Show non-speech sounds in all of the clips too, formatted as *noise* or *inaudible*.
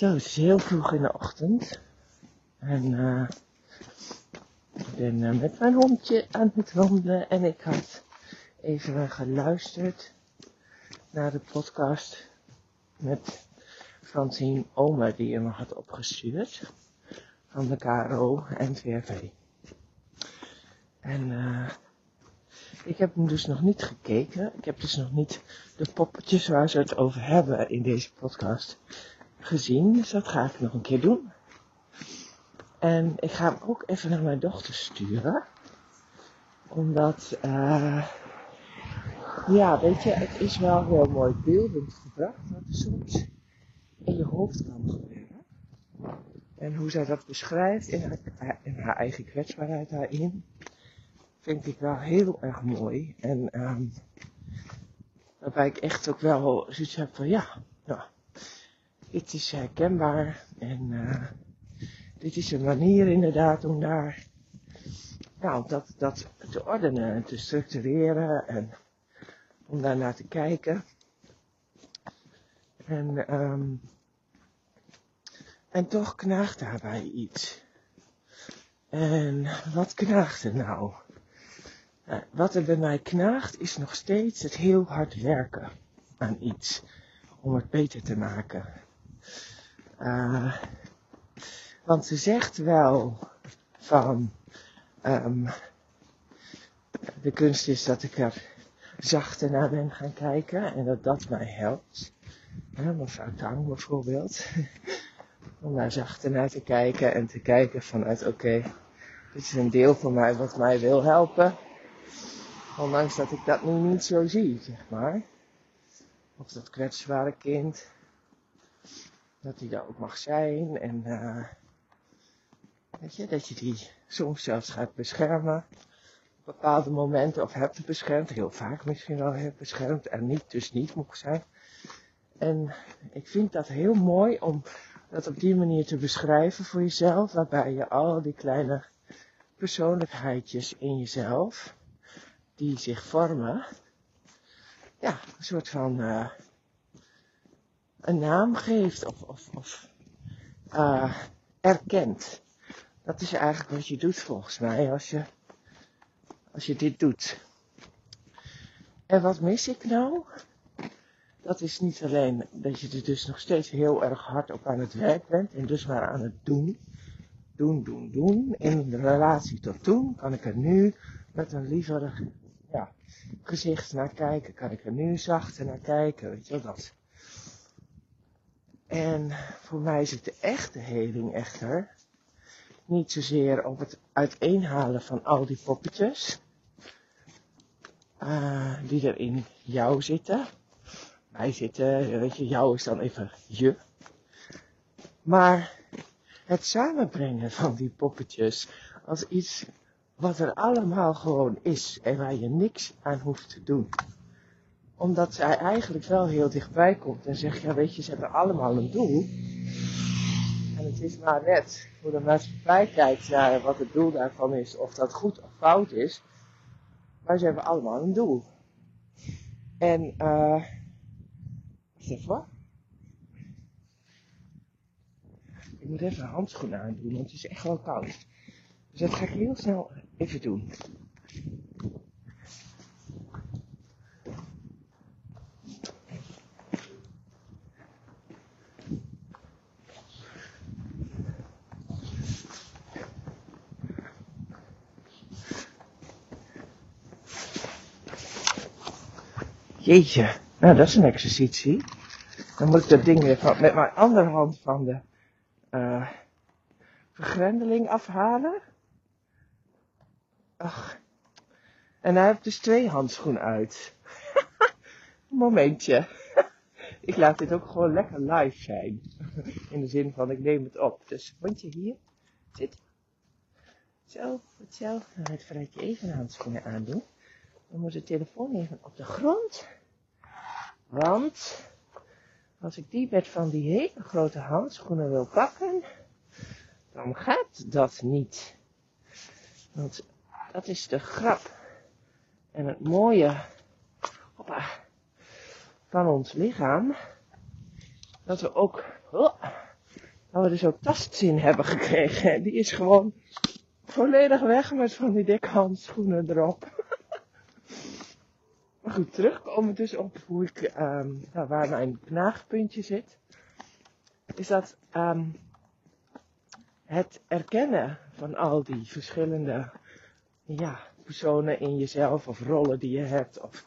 Zo, het is heel vroeg in de ochtend. En eh ik ben eh, met mijn hondje aan het wandelen. En ik had even geluisterd naar de podcast met Francine Omer die je me had opgestuurd. Van de KRO en VRV. En eh ik heb hem dus nog niet gekeken. Ik heb dus nog niet de poppetjes waar ze het over hebben in deze podcast gezien. Dus dat ga ik nog een keer doen. En ik ga hem ook even naar mijn dochter sturen. Omdat, eh ja, weet je, het is wel heel mooi beeldend gebracht wat er soms in je hoofd kan gebeuren. En hoe zij dat beschrijft in haar, eigen kwetsbaarheid daarin, vind ik wel heel erg mooi. En ehm waarbij ik echt ook wel zoiets heb van, ja, dit is herkenbaar en eh dit is een manier inderdaad om daar, om dat, dat te ordenen en te structureren en om daar naar te kijken. En, ehm en toch knaagt daarbij iets. En wat knaagt er nou? Nou, wat er bij mij knaagt is nog steeds het heel hard werken aan iets. Om het beter te maken. Uh, want ze zegt wel van, um, de kunst is dat ik er zachter naar ben gaan kijken en dat dat mij helpt. Ja, mevrouw Tang bijvoorbeeld. *laughs* Om daar zachter naar te kijken en te kijken vanuit oké, dit is een deel van mij wat mij wil helpen. Ondanks dat ik dat nu niet zo zie, zeg maar. Of dat kwetsbare kind. Dat hij daar ook mag zijn en uh, Weet je, dat je die soms zelfs gaat beschermen. Op bepaalde momenten of hebt beschermd. Heel vaak misschien wel hebt beschermd. En niet, dus niet mocht zijn. En ik vind dat heel mooi om dat op die manier te beschrijven voor jezelf. Waarbij je al die kleine persoonlijkheidjes in jezelf. Die zich vormen. Ja, een soort van uh, een naam geeft. Of, of, uh, erkent. Dat is eigenlijk wat je doet volgens mij als je, als je dit doet. En wat mis ik nou? Dat is niet alleen dat je er dus nog steeds heel erg hard op aan het werk bent en dus maar aan het doen. Doen, doen, doen. In de relatie tot toen kan ik er nu met een liever ja, gezicht naar kijken. Kan ik er nu zachter naar kijken. Weet je wel dat. En voor mij het de echte heling echter niet zozeer op het uiteenhalen van al die poppetjes. Uh, die er in jou zitten. Wij zitten, weet je, jou is dan even je. Maar het samenbrengen van die poppetjes als iets wat er allemaal gewoon is en waar je niks aan hoeft te doen. Omdat zij eigenlijk wel heel dichtbij komt en zegt, ja weet je, ze hebben allemaal een doel. En het is maar net hoe de maatschappij kijkt naar wat het doel daarvan is, of dat goed of fout is. Maar ze hebben allemaal een doel. En, eh, uh, hoor. Ik moet even handschoenen aandoen, want het is echt wel koud. Dus dat ga ik heel snel even doen. Jeetje, nou dat is een exercitie. Dan moet ik dat ding weer met mijn andere hand van de uh, vergrendeling afhalen. Ach. En hij heeft dus twee handschoenen uit. *laughs* Momentje. *laughs* ik laat dit ook gewoon lekker live zijn. *laughs* In de zin van ik neem het op. Dus hondje hier. Zit. Zo, goed zo. Dan ga ik even handschoenen aandoen. Dan moet de telefoon even op de grond. Want als ik die met van die hele grote handschoenen wil pakken, dan gaat dat niet. Want dat is de grap en het mooie hoppa, van ons lichaam. Dat we ook oh, dat we dus ook tastzin hebben gekregen. Die is gewoon volledig weg met van die dikke handschoenen erop. Goed, terugkomen dus op hoe ik, um, nou, waar mijn knaagpuntje zit. Is dat um, het erkennen van al die verschillende ja, personen in jezelf of rollen die je hebt of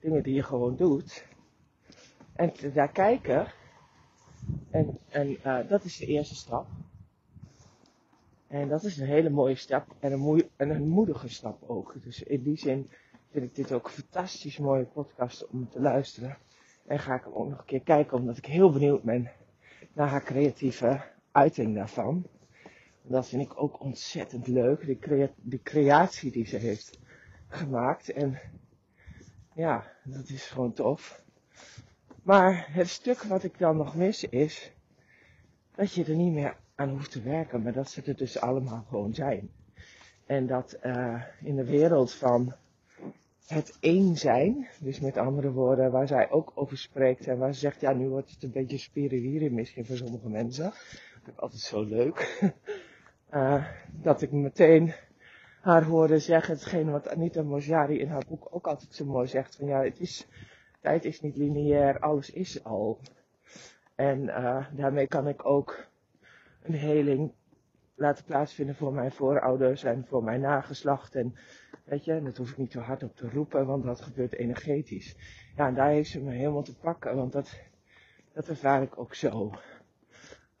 dingen die je gewoon doet. En daar kijken. En, en uh, dat is de eerste stap. En dat is een hele mooie stap en een, moe en een moedige stap ook. Dus in die zin vind ik dit ook een fantastisch mooie podcast om te luisteren. En ga ik hem ook nog een keer kijken, omdat ik heel benieuwd ben naar haar creatieve uiting daarvan. Dat vind ik ook ontzettend leuk, de, crea de creatie die ze heeft gemaakt. En ja, dat is gewoon tof. Maar het stuk wat ik dan nog mis is dat je er niet meer aan hoeft te werken, maar dat ze er dus allemaal gewoon zijn. En dat uh, in de wereld van het één zijn, dus met andere woorden, waar zij ook over spreekt en waar ze zegt, ja, nu wordt het een beetje spiriwiri misschien voor sommige mensen. Dat ik altijd zo leuk. uh, *laughs* dat ik meteen haar hoorde zeggen, hetgeen wat Anita Mojari in haar boek ook altijd zo mooi zegt, van ja, het is, tijd is niet lineair, alles is al. En uh, daarmee kan ik ook een heling laten plaatsvinden voor mijn voorouders en voor mijn nageslacht. En weet je, dat hoef ik niet zo hard op te roepen, want dat gebeurt energetisch. Ja, en daar heeft ze me helemaal te pakken, want dat, dat ervaar ik ook zo.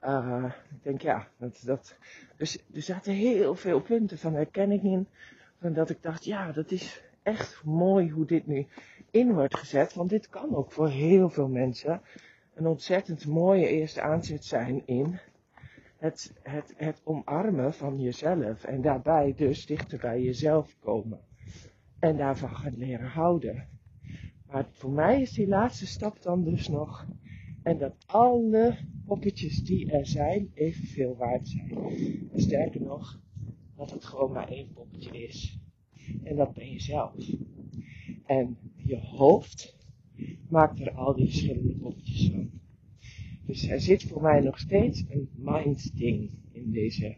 Uh, ik denk ja, dat, dat, dus er zaten heel veel punten van herkenning in. Van dat ik dacht, ja, dat is echt mooi hoe dit nu in wordt gezet. Want dit kan ook voor heel veel mensen een ontzettend mooie eerste aanzet zijn in het, het, omarmen van jezelf. En daarbij dus dichter bij jezelf komen. En daarvan gaan leren houden. Maar voor mij is die laatste stap dan dus nog. En dat alle poppetjes die er zijn evenveel waard zijn. Sterker nog, dat het gewoon maar één poppetje is. En dat ben je zelf. En je hoofd maakt er al die verschillende poppetjes van. Dus er zit voor mij nog steeds een mind ding in deze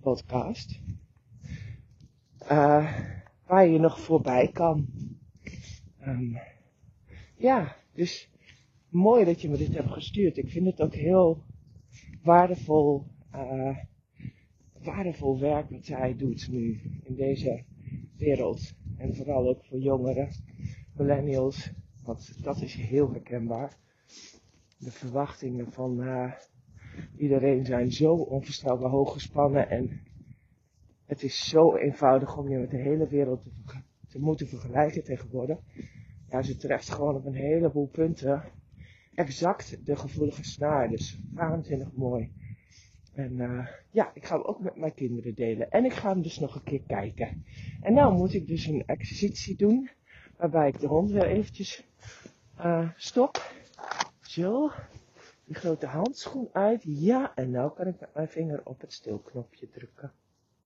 podcast. Uh, waar je nog voorbij kan. Um, ja, dus mooi dat je me dit hebt gestuurd. Ik vind het ook heel waardevol, uh, waardevol werk wat zij doet nu in deze wereld. En vooral ook voor jongeren, millennials, want dat is heel herkenbaar de verwachtingen van uh, iedereen zijn zo onvoorstelbaar hoog gespannen en het is zo eenvoudig om je met de hele wereld te, te moeten vergelijken tegenwoordig. Ja, ze treft gewoon op een heleboel punten exact de gevoelige snaar. Dus waanzinnig mooi. En uh, ja, ik ga hem ook met mijn kinderen delen. En ik ga hem dus nog een keer kijken. En nou moet ik dus een exercitie doen. Waarbij ik de hond weer eventjes uh, stop. Zo. Die grote handschoen uit. Ja, en nou kan ik met mijn vinger op het stilknopje drukken.